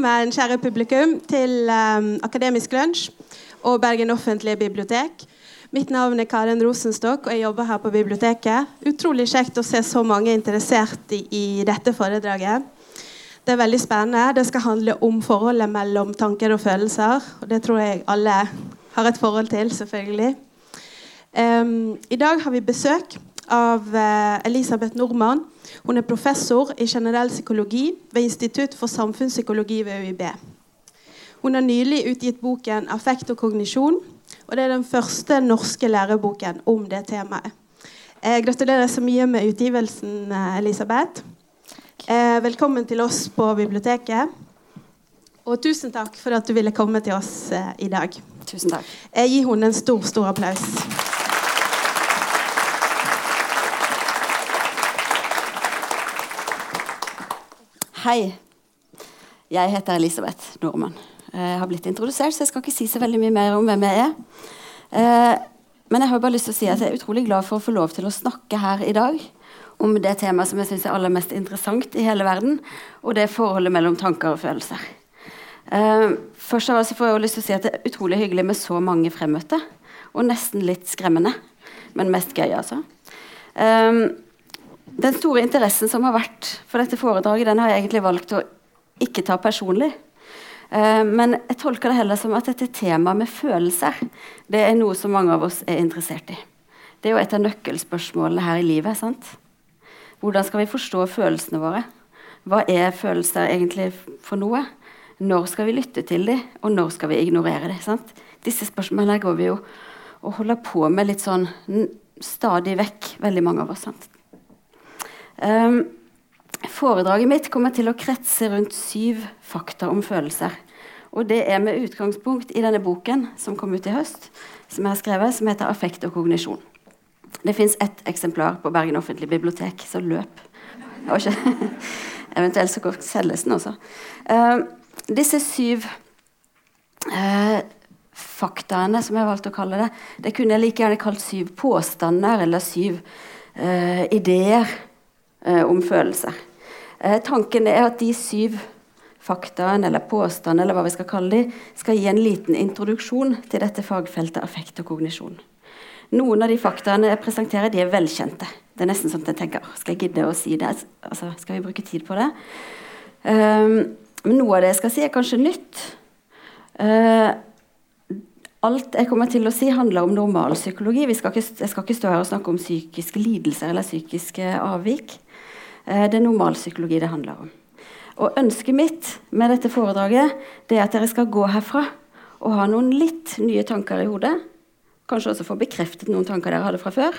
Velkommen, kjære publikum, til um, Akademisk lunsj og Bergen offentlige bibliotek. Mitt navn er Karen Rosenstokk, og jeg jobber her på biblioteket. Utrolig kjekt å se så mange interessert i, i dette foredraget. Det er veldig spennende. Det skal handle om forholdet mellom tanker og følelser. Og det tror jeg alle har et forhold til, selvfølgelig. Um, I dag har vi besøk av uh, Elisabeth Nordmann. Hun er professor i generell psykologi ved Institutt for samfunnspsykologi ved UiB. Hun har nylig utgitt boken 'Affekt og kognisjon', og det er den første norske læreboken om det temaet. Eh, gratulerer så mye med utgivelsen, eh, Elisabeth. Eh, velkommen til oss på biblioteket. Og tusen takk for at du ville komme til oss eh, i dag. Tusen takk. Jeg gir henne en stor, stor applaus. Hei. Jeg heter Elisabeth Nordmann. Jeg har blitt introdusert, så jeg skal ikke si så veldig mye mer om hvem jeg er. Eh, men jeg har bare lyst til å si at jeg er utrolig glad for å få lov til å snakke her i dag om det temaet som jeg syns er aller mest interessant i hele verden, og det forholdet mellom tanker og følelser. Uh, først av alt får jeg lyst til å si at Det er utrolig hyggelig med så mange fremmøtte. Og nesten litt skremmende, men mest gøy, altså. Uh, den store interessen som har vært for dette foredraget, den har jeg egentlig valgt å ikke ta personlig. Uh, men jeg tolker det heller som at dette temaet med følelser det er noe som mange av oss er interessert i. Det er jo et av nøkkelspørsmålene her i livet. sant? Hvordan skal vi forstå følelsene våre? Hva er følelser egentlig for noe? Når skal vi lytte til dem, og når skal vi ignorere dem? sant? Disse spørsmålene går vi jo og holder på med litt sånn stadig vekk, veldig mange av oss. Um, foredraget mitt kommer til å kretse rundt syv fakta om følelser. Og det er med utgangspunkt i denne boken som kom ut i høst, som jeg har skrevet, som heter 'Affekt og kognisjon'. Det fins ett eksemplar på Bergen offentlige bibliotek, så løp. Eventuelt så selges den også. Uh, disse syv uh, faktaene, som jeg valgte å kalle det, det kunne jeg like gjerne kalt syv påstander eller syv uh, ideer om følelser. tanken er at de syv faktaene eller påstandene eller hva vi skal kalle de, skal gi en liten introduksjon til dette fagfeltet affekt og kognisjon. Noen av de faktaene jeg presenterer, de er velkjente. Det er nesten sånn at jeg tenker skal jeg gidde å si det? Altså, skal vi bruke tid på det? Um, men noe av det jeg skal si, er kanskje nytt. Uh, alt jeg kommer til å si, handler om normalpsykologi. jeg skal ikke stå her og snakke om psykiske lidelser eller psykiske avvik. Uh, det er normalpsykologi det handler om. Og Ønsket mitt med dette foredraget det er at dere skal gå herfra og ha noen litt nye tanker i hodet Kanskje også få bekreftet noen tanker dere hadde fra før.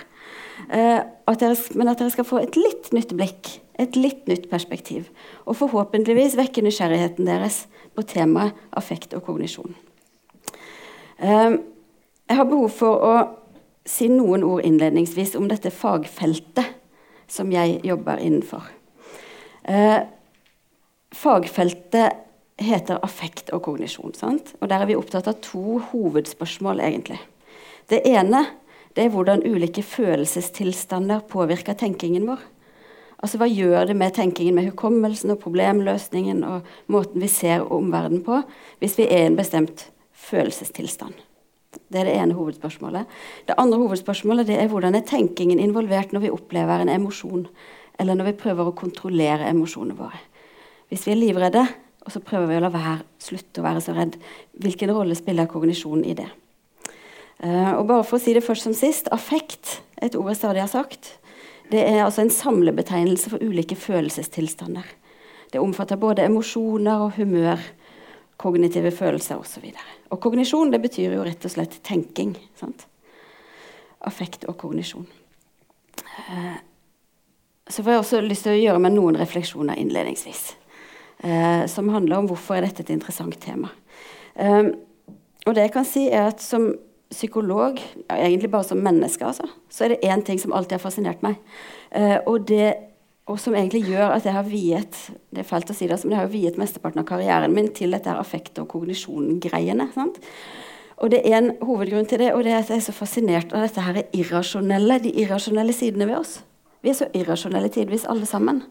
Eh, at dere, men at dere skal få et litt nytt blikk, et litt nytt perspektiv. Og forhåpentligvis vekke nysgjerrigheten deres på temaet affekt og kognisjon. Eh, jeg har behov for å si noen ord innledningsvis om dette fagfeltet som jeg jobber innenfor. Eh, fagfeltet heter affekt og kognisjon. Sant? Og Der er vi opptatt av to hovedspørsmål, egentlig. Det ene det er hvordan ulike følelsestilstander påvirker tenkingen vår. Altså Hva gjør det med tenkingen, med hukommelsen og problemløsningen og måten vi ser omverdenen på, hvis vi er i en bestemt følelsestilstand? Det er det ene hovedspørsmålet. Det andre hovedspørsmålet det er hvordan er tenkingen involvert når vi opplever en emosjon, eller når vi prøver å kontrollere emosjonene våre. Hvis vi er livredde, og så prøver vi å la være, slutte å være så redd, hvilken rolle spiller kognisjonen i det? Uh, og bare for å si det først som sist affekt, et ord jeg stadig har sagt, det er altså en samlebetegnelse for ulike følelsestilstander. Det omfatter både emosjoner og humør, kognitive følelser osv. Og, og kognisjon det betyr jo rett og slett tenking. Sant? Affekt og kognisjon. Uh, så får jeg også lyst til å gjøre meg noen refleksjoner innledningsvis. Uh, som handler om hvorfor er dette et interessant tema. og det jeg kan si er at som psykolog, ja, egentlig bare som menneske, altså, så er det én ting som alltid har fascinert meg. Og, det, og, som egentlig gjør at jeg har viet det er fælt å si det, men jeg har viet mesteparten av karrieren min til dette her affekt- og kognisjon-greiene. Og det er en hovedgrunn til det, og det er at jeg er så fascinert av dette her irrasjonelle, de irrasjonelle sidene ved oss. Vi er så irrasjonelle tidvis, alle sammen.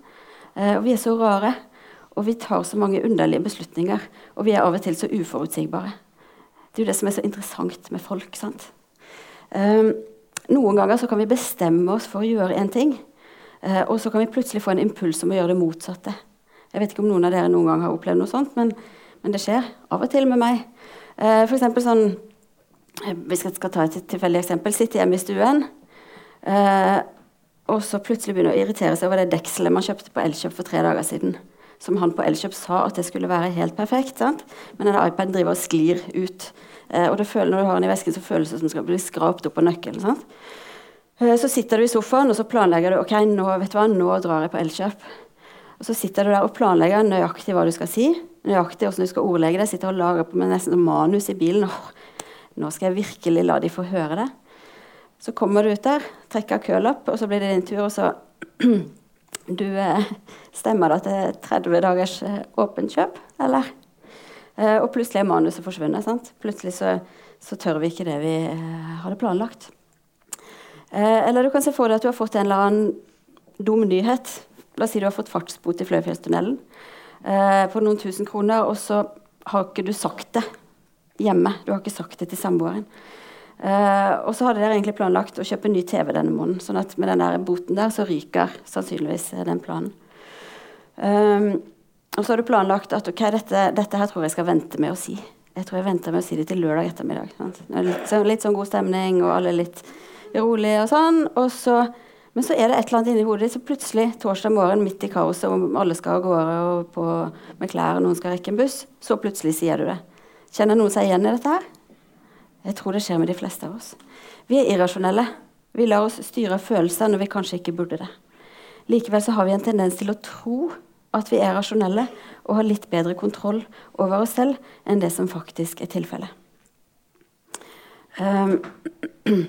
Eh, og vi er så rare. Og vi tar så mange underlige beslutninger. Og vi er av og til så uforutsigbare. Det er jo det som er så interessant med folk. sant? Eh, noen ganger så kan vi bestemme oss for å gjøre en ting, uh, og så kan vi plutselig få en impuls om å gjøre det motsatte. Jeg vet ikke om noen av dere noen gang har opplevd noe sånt, men, men det skjer av og til med meg. Eh, for eksempel sånn Vi skal, skal ta et tilfeldig eksempel. Sitte hjemme i stuen. Eh, og så plutselig begynne å irritere seg over det dekselet man kjøpte på Elkjøp for tre dager siden. Som han på Elkjøp sa at det skulle være helt perfekt. Sant? Men denne iPaden driver og sklir ut. Eh, og føler, når du har den i vesken, så føles det som den skal bli skrapt opp på nøkkelen. Sant? Eh, så sitter du i sofaen og så planlegger du ok, nå, vet du hva, nå drar jeg på Elkjøp. Og så sitter du der og planlegger nøyaktig hva du skal si. Nøyaktig hvordan du skal ordlegge det. Sitter og lager på med nesten manus i bilen. Åh, nå skal jeg virkelig la de få høre det. Så kommer du ut der, trekker kølapp, og så blir det din tur, og så Du eh, stemmer det er 30 dagers eh, åpent kjøp, eller? Og plutselig er manuset forsvunnet. sant? Plutselig så, så tør vi ikke det vi hadde planlagt. Eh, eller du kan se for deg at du har fått en eller annen dum nyhet. La oss si du har fått fartsbot i Fløyfjellstunnelen eh, på noen tusen kroner, og så har ikke du sagt det hjemme. Du har ikke sagt det til samboeren. Uh, og så hadde dere egentlig planlagt å kjøpe ny TV denne måneden. sånn at med den der boten der så ryker sannsynligvis eh, den planen. Um, og så har du planlagt at ok, dette, dette, her tror jeg skal vente med å si. Jeg tror jeg venter med å si det til lørdag ettermiddag. Litt, så, litt, sånn god stemning, og alle litt rolige og sånn. Og så, men så er det et eller annet inni hodet ditt, så plutselig torsdag morgen midt i kaoset, og alle skal av gårde og på, med klær, og noen skal rekke en buss, så plutselig sier du det. Kjenner noen seg igjen i dette her? Jeg tror det skjer med de fleste av oss. Vi er irrasjonelle. Vi lar oss styre av følelser når vi kanskje ikke burde det. Likevel så har vi en tendens til å tro at vi er rasjonelle og har litt bedre kontroll over oss selv enn det som faktisk er tilfellet. Um,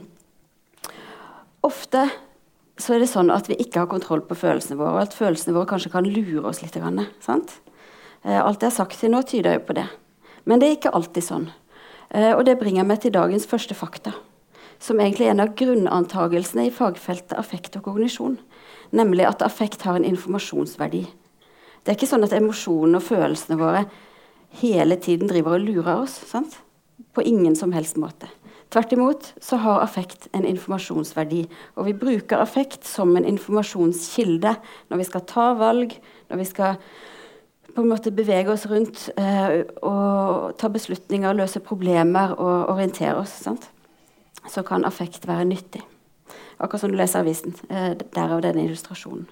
ofte så er det sånn at vi ikke har kontroll på følelsene våre, og at følelsene våre kanskje kan lure oss litt. Sant? Eh, alt jeg har sagt til nå, tyder jo på det. Men det er ikke alltid sånn. Eh, og det bringer meg til dagens første fakta, som egentlig er en av grunnantagelsene i fagfeltet affekt og kognisjon, nemlig at affekt har en informasjonsverdi. Det er ikke sånn at emosjonene og følelsene våre hele tiden driver og lurer oss. Sant? På ingen som helst måte. Tvert imot så har affekt en informasjonsverdi. Og vi bruker affekt som en informasjonskilde når vi skal ta valg, når vi skal på en måte bevege oss rundt eh, og ta beslutninger, løse problemer og orientere oss, sant? så kan affekt være nyttig. Akkurat som du leser avisen. Eh, derav denne illustrasjonen.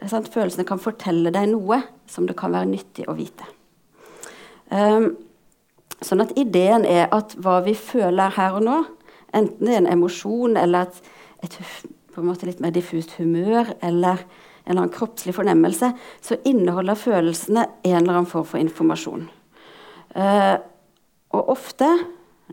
Eh? Følelsene kan fortelle deg noe som det kan være nyttig å vite. Um, sånn at ideen er at hva vi føler her og nå, enten det er en emosjon eller et, et på en måte litt mer diffust humør eller en eller annen kroppslig fornemmelse, så inneholder følelsene en eller annen form for informasjon. Uh, og ofte,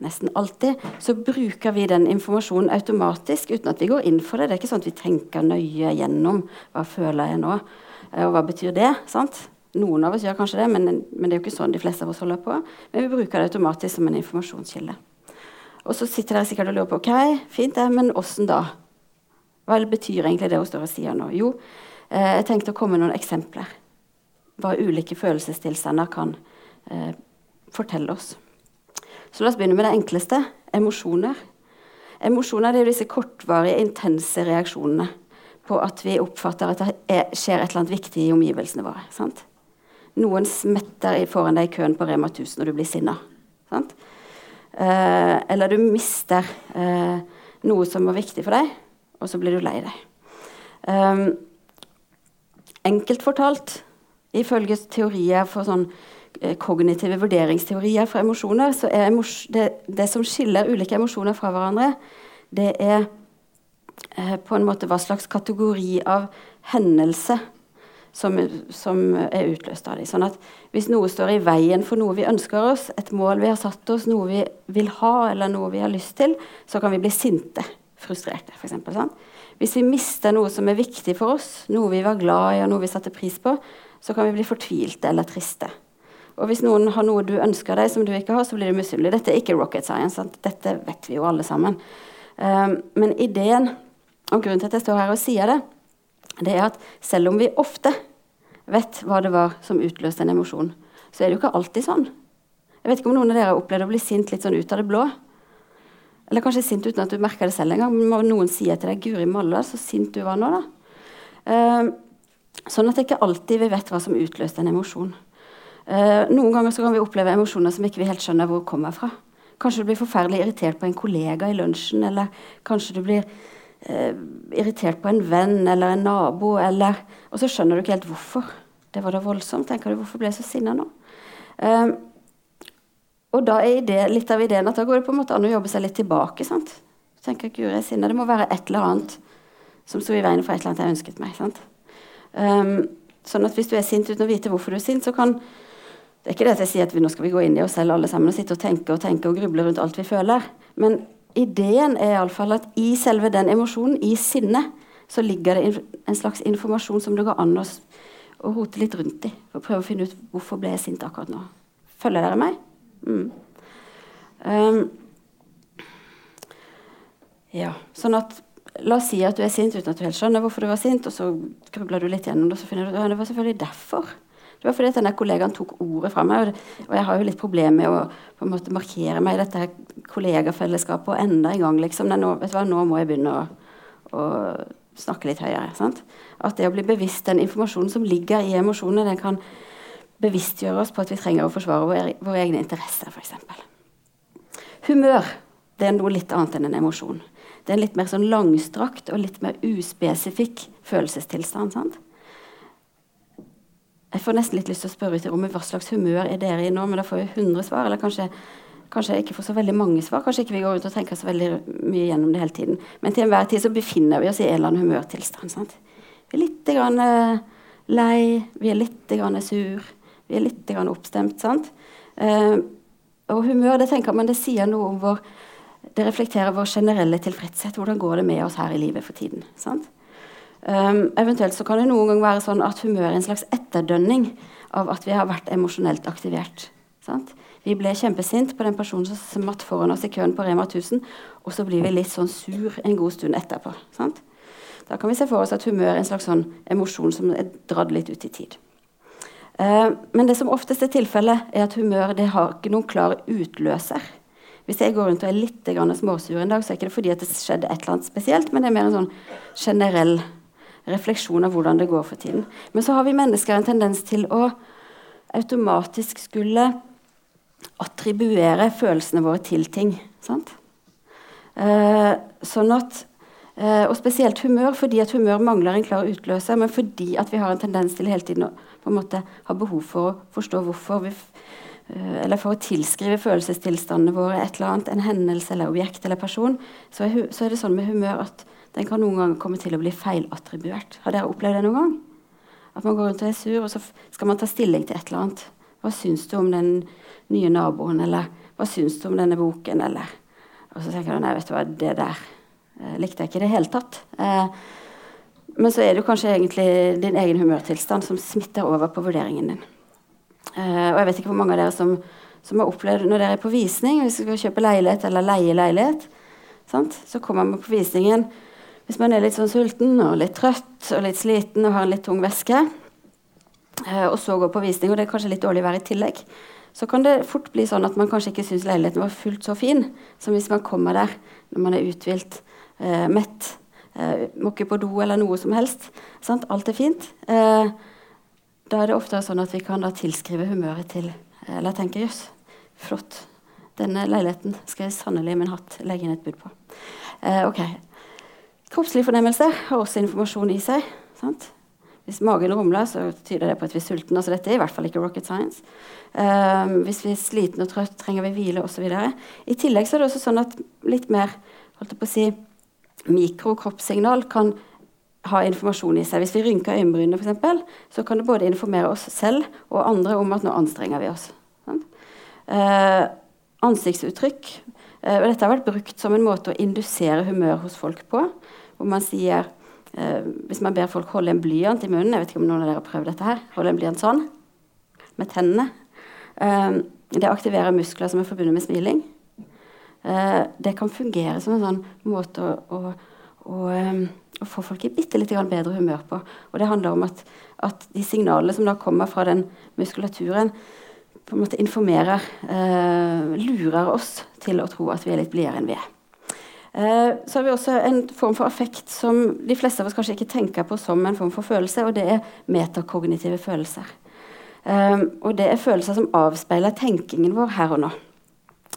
nesten alltid, så bruker vi den informasjonen automatisk uten at vi går inn for det. Det er ikke sånn at vi tenker nøye gjennom hva føler jeg nå, uh, og hva betyr det. sant? Noen av oss gjør kanskje det, men, men, det er jo ikke sånn de fleste av oss holder på. Men vi bruker det automatisk som en informasjonskilde. Og så sitter dere sikkert og lurer på ok, fint det, men åssen da? Hva betyr egentlig det hun står og sier nå? Jo, Eh, jeg tenkte å komme med noen eksempler. Hva ulike følelsestilstander kan eh, fortelle oss. Så la oss begynne med det enkleste emosjoner. Emosjoner er disse kortvarige, intense reaksjonene på at vi oppfatter at det er, skjer et eller annet viktig i omgivelsene våre. Sant? Noen smetter foran deg i køen på Rema 1000 og du blir sinna. Eh, eller du mister eh, noe som var viktig for deg, og så blir du lei deg. Eh, Enkelt fortalt, ifølge teorier for sånn eh, kognitive vurderingsteorier for emosjoner, så er emos det, det, som skiller ulike emosjoner fra hverandre, det er eh, på en måte hva slags kategori av hendelse som, som, er utløst av dem. Sånn at hvis noe står i veien for noe vi ønsker oss, et mål vi har satt oss, noe vi vil ha, eller noe vi har lyst til, så kan vi bli sinte, frustrerte, f.eks. Sånn. Hvis vi mister noe som er viktig for oss, noe vi var glad i og noe vi satte pris på, så kan vi bli fortvilte eller triste. Og hvis noen har noe du ønsker deg som du ikke har, så blir du misunnelig. Dette er ikke rocket science. Sant? Dette vet vi jo alle sammen. Um, men ideen, og grunnen til at jeg står her og sier det, det er at selv om vi ofte vet hva det var som utløste en emosjon, så er det jo ikke alltid sånn. Jeg vet ikke om noen av dere har opplevd å bli sint litt sånn ut av det blå. Eller kanskje sint uten at du merker det selv engang. Noen sier til deg 'Guri malla, så sint du var nå', da. Uh, sånn at det ikke alltid vi vet hva som utløste en emosjon. Uh, noen ganger så kan vi oppleve emosjoner som ikke vi helt skjønner hvor kommer fra. Kanskje du blir forferdelig irritert på en kollega i lunsjen, eller kanskje du blir uh, irritert på en venn eller en nabo, eller Og så skjønner du ikke helt hvorfor. Det var da voldsomt. Tenker du, Hvorfor ble jeg så sinna nå? Eh, og da er det, litt av ideen at da går det på en måte an å jobbe seg litt tilbake. sant? tenker Gud, jeg sinne. Det må være et eller annet som sto i veien for et eller annet jeg ønsket meg. sant? Um, sånn at Hvis du er sint uten å vite hvorfor du er sint, så kan Det er ikke det at jeg sier at vi, nå skal vi gå inn i oss selv alle sammen og sitte og tenke og tenke og gruble rundt alt vi føler. Men ideen er iallfall at i selve den emosjonen, i sinnet, så ligger det en slags informasjon som det går an å, å rote litt rundt i. For å prøve å finne ut hvorfor ble jeg sint akkurat nå. Følger dere meg? Mm. Um, ja, sånn at La oss si at du er sint uten at du helt skjønner hvorfor du var sint, og så grubler du litt gjennom det, og så finner du at det var selvfølgelig derfor. Det var fordi denne kollegaen tok ordet fra meg, og jeg har jo litt problemer med å på en måte markere meg i dette kollegafellesskapet og enda en gang. liksom, nå, vet du hva, nå må jeg begynne å, å snakke litt høyere. Sant? At det å bli bevisst den informasjonen som ligger i emosjonene, den kan bevisstgjøre oss på at vi trenger å forsvare våre, våre egne interesser, f.eks. Humør det er noe litt annet enn en emosjon. Det er en litt mer sånn langstrakt og litt mer uspesifikk følelsestilstand. sant? Jeg får nesten litt lyst til å spørre ut i rommet hva slags humør er dere i nå, men da får vi 100 svar. Eller kanskje, kanskje jeg ikke får så veldig mange svar. Kanskje ikke vi går rundt og tenker så veldig mye gjennom det hele tiden. Men til enhver tid så befinner vi oss i en eller annen humørtilstand. sant? Vi er litt grann, uh, lei, vi er litt grann, sur, vi er litt grann oppstemt. sant? Uh, og humør det tenker man det sier noe om vår Det reflekterer vår generelle tilfredshet. Hvordan går det med oss her i livet for tiden? sant? Um, eventuelt så kan det noen gang være sånn at humør er en slags etterdønning av at vi har vært emosjonelt aktivert. Sant? Vi ble kjempesint på den personen som smatt foran oss i køen på Rema 1000, og så blir vi litt sånn sur en god stund etterpå. Sant? Da kan vi se for oss at humør er en slags sånn emosjon som er dratt litt ut i tid. Uh, men det som oftest er tilfellet, er at humør det har ikke noen klar utløser. Hvis jeg går rundt og er litt småsur en dag, så er det ikke fordi det skjedde et eller annet spesielt, men det er mer en sånn generell refleksjon av hvordan det går for tiden. Men så har vi mennesker en tendens til å automatisk skulle attribuere følelsene våre til ting. Sant? Eh, sånn at eh, Og spesielt humør, fordi at humør mangler en klar utløser, men fordi at vi har en tendens til hele tiden å på en måte ha behov for å forstå hvorfor vi eh, eller for å tilskrive følelsestilstandene våre et eller annet, en hendelse eller objekt eller person, så er, så er, det sånn med humør at den kan noen ganger komme til å bli feilattribuert. Har dere opplevd det noen gang? At man går rundt og er sur, og så skal man ta stilling til et eller annet. Hva syns du om den nye naboen, eller hva syns du om denne boken, eller Og så tenker du nei, vet du hva, det der eh, likte jeg ikke i det hele tatt. Eh, men så er det kanskje egentlig din egen humørtilstand som smitter over på vurderingen din. Eh, og jeg vet ikke hvor mange av dere som, som, har opplevd når dere er på visning, hvis dere skal kjøpe leilighet eller leie leilighet, sant? så kommer man på visningen hvis man er litt sånn sulten og litt trøtt og litt sliten og har en litt tung veske, uh, og så går på visning, og det er kanskje litt dårlig vær i tillegg, så kan det fort bli sånn at man kanskje ikke syns leiligheten var fullt så fin som hvis man kommer der når man er uthvilt, eh, mett eh, må ikke på do eller noe som helst. Sant? Alt er fint. Eh, da er det ofte sånn at vi kan tilskrive humøret til Eller tenke jøss, flott. Denne leiligheten skal jeg sannelig men en hatt legge inn et bud på. Eh, ok. Kroppslig fornemmelse har også informasjon i seg. Sant? Hvis magen rumler, så tyder det på at vi er sultne. Altså, dette er i hvert fall ikke rocket science. Um, hvis vi er slitne og trøtt, trenger vi hvile osv. I tillegg er det også sånn at litt mer holdt jeg på å si, mikrokroppssignal kan ha informasjon i seg. Hvis vi rynker øyenbrynene, f.eks., så kan det både informere oss selv og andre om at nå anstrenger vi oss. Eh, ansiktsuttrykk eh, Dette har vært brukt som en måte å indusere humør hos folk på. Hvor man sier eh, Hvis man ber folk holde en blyant i munnen Jeg vet ikke om noen av dere har prøvd dette her. Holde en blyant sånn med tennene. Eh, det aktiverer muskler som er forbundet med smiling. Eh, det kan fungere som en sånn måte å, å, å um, å få folk i bitte litt bedre humør på. Og det handler om at, at, de signalene som da kommer fra den muskulaturen, på en måte informerer, eh, lurer oss til å tro at vi er litt blidere enn vi er. Eh, så har vi også en form for affekt som de fleste av oss kanskje ikke tenker på som en form for følelse, og det er metakognitive følelser. Eh, og det er følelser som avspeiler tenkingen vår her og nå.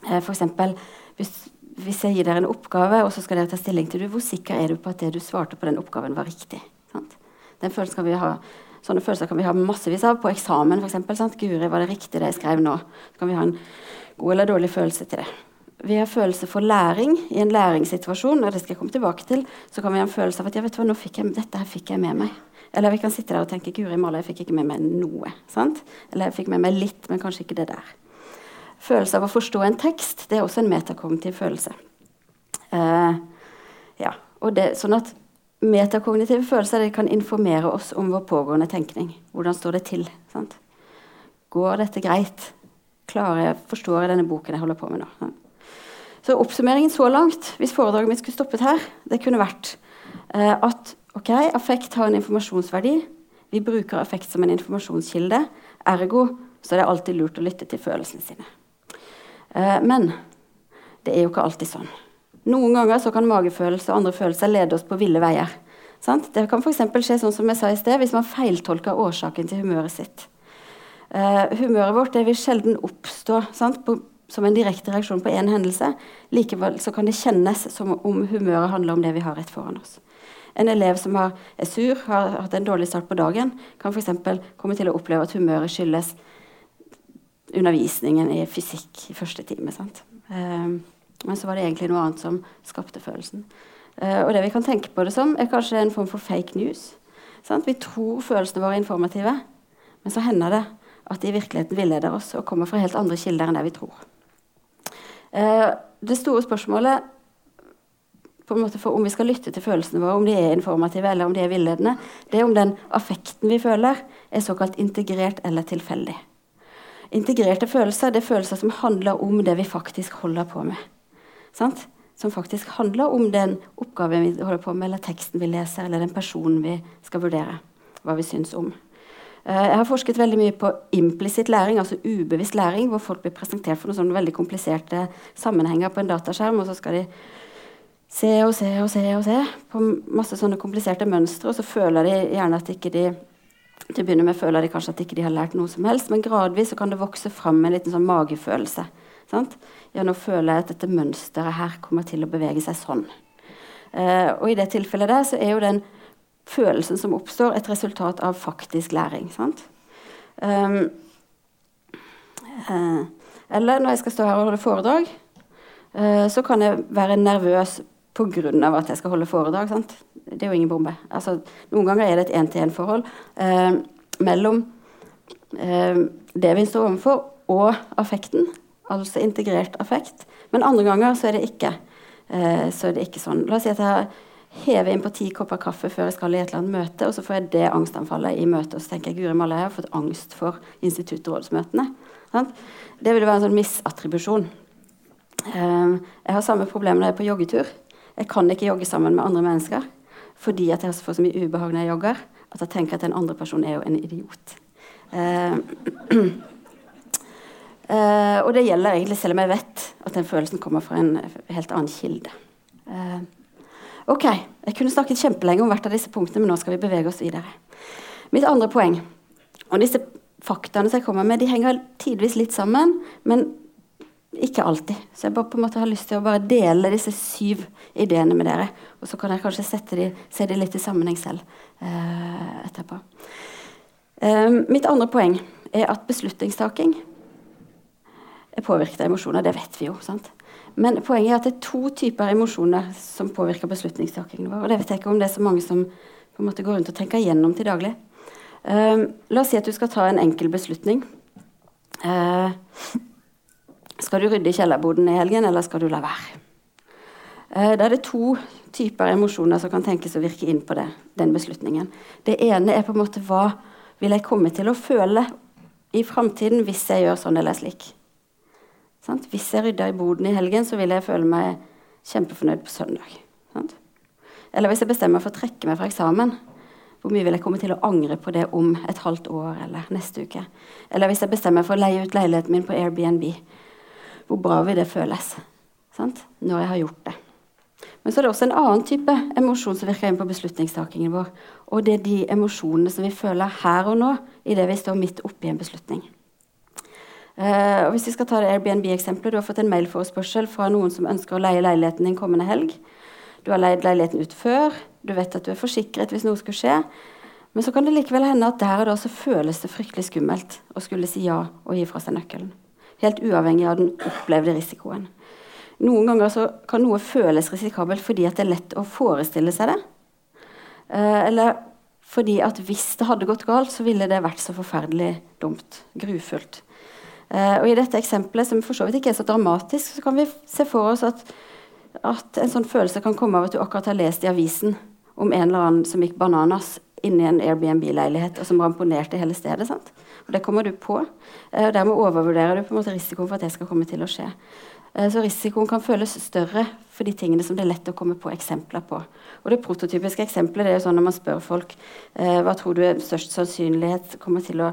Eh, F.eks. Hvis, hvis jeg gir dere en oppgave, og så skal dere ta stilling til det, hvor sikker er du på at det du svarte på den oppgaven, var riktig? Sant? Den følelsen kan vi ha Sånne følelser kan vi ha massevis av på eksamen. Eksempel. Guri, var det riktig det jeg skrev nå? Så kan vi ha en god eller dårlig følelse til det. Vi har følelse for læring i en læringssituasjon. og det skal jeg komme tilbake til, Så kan vi ha en følelse av at ja, vet du hva, nå fikk jeg, dette her fikk jeg med meg. Eller vi kan sitte der og tenke Guri malla, jeg fikk ikke med meg noe. Sant? Eller jeg fikk med meg litt, men kanskje ikke det der. Følelse av å forstå en tekst det er også en metakognitiv følelse. Uh, ja, og det, sånn at Metakognitive følelser kan informere oss om vår pågående tenkning. Hvordan står det til? Sant? Går dette greit? Klarer jeg, Forstår jeg denne boken jeg holder på med nå? Så oppsummeringen så langt, hvis foredraget mitt skulle stoppet her, det kunne vært eh, at ok, affekt har en informasjonsverdi. Vi bruker affekt som en informasjonskilde. Ergo så er det alltid lurt å lytte til følelsene sine. Eh, men det er jo ikke alltid sånn. Noen ganger så kan magefølelse og andre følelser lede oss på ville veier. Sant? Det kan f.eks. skje sånn som jeg sa i sted, hvis man feiltolker årsaken til humøret sitt. Eh, humøret vårt vil sjelden oppstå på, som en direkte reaksjon på én hendelse. Likevel så kan det kjennes som om humøret handler om det vi har rett foran oss. En elev som har, er sur, har hatt en dårlig start på dagen, kan f.eks. komme til å oppleve at humøret skyldes undervisningen i fysikk i første time. Eh, men så var det egentlig noe annet som skapte følelsen. Eh, og det vi kan tenke på det som, er kanskje en form for fake news. Sant? Vi tror følelsene våre er informative, men så hender det at de i virkeligheten villeder oss og kommer fra helt andre kilder enn det vi tror. Uh, det store spørsmålet på en måte for om vi skal lytte til følelsene våre, om de er informative eller om de er villedende, det er om den affekten vi føler, er såkalt integrert eller tilfeldig. Integrerte følelser det er følelser som handler om det vi faktisk holder på med. Sant? Som faktisk handler om den oppgaven vi holder på med, eller teksten vi leser, eller den personen vi skal vurdere. Hva vi syns om. Eh, jeg har forsket veldig mye på implisitt læring, altså ubevisst læring, hvor folk blir presentert for noen sånne veldig kompliserte sammenhenger på en dataskjerm, og så skal de se og se og se og se på masse sånne kompliserte mønstre, og så føler de gjerne at ikke de til å begynne med føler de kanskje at ikke de har lært noe som helst, men gradvis så kan det vokse fram en liten sånn magefølelse. Sant? Ja, nå føler jeg at dette mønsteret her kommer til å bevege seg sånn. Eh, og i det tilfellet der så er jo den følelsen som oppstår, et resultat av faktisk læring. Um, eh, eller når jeg skal stå her og holde foredrag, eh, så kan jeg være nervøs pga. at jeg skal holde foredrag. Sant? Det er jo ingen bombe. Altså, noen ganger er det et én-til-én-forhold eh, mellom eh, det vi står overfor, og affekten. Altså integrert affekt. Men andre ganger så er det ikke, eh, så er det ikke sånn. La oss si at jeg hever inn på ti kopper kaffe før jeg skal i et eller annet møte, og så får jeg det angstanfallet i møtet, og så tenker jeg Guri malla, jeg har fått angst for instituttrådsmøtene. Det vil være en sånn misattribusjon. Eh, jeg har samme problem når jeg er på joggetur. Jeg kan ikke jogge sammen med andre mennesker fordi at jeg får så mye ubehag når jeg jogger, at jeg tenker at den andre personen er jo en idiot. Uh, uh, og det gjelder egentlig selv om jeg vet at den følelsen kommer fra en helt annen kilde. Uh, ok, jeg kunne snakket kjempelenge om hvert av disse punktene, men nå skal vi bevege oss videre. Mitt andre poeng, og disse faktaene som jeg kommer med, de henger tidvis litt sammen, men ikke alltid. Så jeg bare på en måte har lyst til å bare dele disse syv ideene med dere. Og så kan jeg kanskje de, se de litt i sammenheng selv eh, etterpå. Eh, mitt andre poeng er at beslutningstaking er påvirket av emosjoner. Det vet vi jo. sant? Men poenget er at det er to typer emosjoner som påvirker beslutningstakingen vår. Og det vet jeg ikke om det er så mange som på en måte går rundt og tenker gjennom til daglig. Uh, la oss si at du skal ta en enkel beslutning. Uh, skal du rydde kjellerboden i helgen, eller skal du la være? Uh, da er det to typer emosjoner som kan tenkes å virke inn på det, den beslutningen. Det ene er på en måte hva vil jeg komme til å føle i framtiden hvis jeg gjør sånn eller slik. Sant? Hvis jeg rydder i boden i helgen, så vil jeg føle meg kjempefornøyd på søndag. Sant? Eller hvis jeg bestemmer meg for å trekke meg fra eksamen, hvor mye vil jeg komme til å angre på det om et halvt år eller neste uke? Eller hvis jeg bestemmer meg for å leie ut leiligheten min på Airbnb, hvor bra vil det føles sant? når jeg har gjort det? Men så er det også en annen type emosjon som virker inn på beslutningstakingen vår. Og det er de emosjonene som vi føler her og nå, idet vi står midt oppi en beslutning. Uh, og hvis vi skal ta det Airbnb-eksempelet, Du har fått en mailforespørsel fra noen som ønsker å leie leiligheten din kommende helg. Du har leid leiligheten ut før, du vet at du er forsikret hvis noe skulle skje. Men så kan det likevel hende at der og da så føles det fryktelig skummelt å skulle si ja og gi fra seg nøkkelen. Helt uavhengig av den opplevde risikoen. Noen ganger så kan noe føles risikabelt fordi at det er lett å forestille seg det. Uh, eller fordi at hvis det hadde gått galt, så ville det vært så forferdelig dumt. Grufullt. Eh, og I dette eksempelet, som for så vidt ikke er så dramatisk, så kan vi se for oss at at en sånn følelse kan komme av at du akkurat har lest i avisen om en eller annen som gikk bananas inni en Airbnb-leilighet og som ramponerte hele stedet. Sant? Og Det kommer du på. Eh, og Dermed overvurderer du på en måte risikoen for at det skal komme til å skje. Eh, så risikoen kan føles større for de tingene som det er lett å komme på eksempler på. Og Det prototypiske eksempelet det er jo sånn når man spør folk hva tror du er størst sannsynlighet kommer til å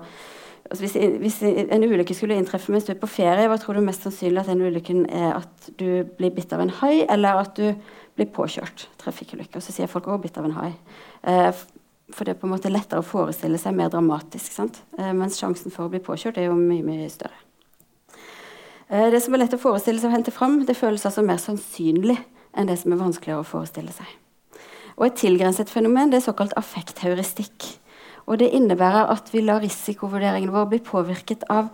Altså hvis, hvis, en ulykke skulle inntreffe mens du er på ferie, hva tror du mest sannsynlig at den ulykken er at du blir bitt av en hai, eller at du blir påkjørt? Trafikkulykke. Og så sier folk òg bitt av en hai'. Eh, for det er på en måte lettere å forestille seg mer dramatisk. sant? Eh, mens sjansen for å bli påkjørt er jo mye, mye større. Eh, det som er lett å forestille seg og hente fram, det føles altså mer sannsynlig enn det som er vanskeligere å forestille seg. Og Et tilgrenset fenomen det er såkalt affektheuristikk. Og det innebærer at vi lar risikovurderingen vår bli påvirket av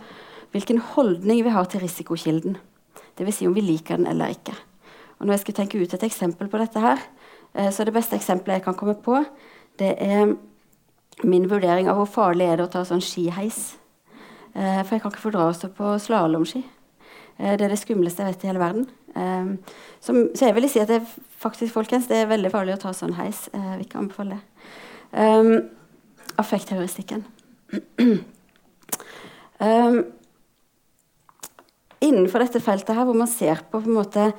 hvilken holdning vi har til risikokilden. Dvs. Si om vi liker den eller ikke. Og når jeg skal tenke ut et eksempel på dette her, eh, så er det beste eksempelet jeg kan komme på, det er min vurdering av hvor farlig er det å ta sånn skiheis. Eh, for jeg kan ikke fordra å stå på slalåmski. Eh, det er det skumleste jeg vet i hele verden. så jeg vil si at det, faktisk, folkens, det er veldig farlig å ta sånn heis. jeg vil ikke anbefale det affektteoristikken. um, innenfor dette feltet her, hvor man ser på, på måte,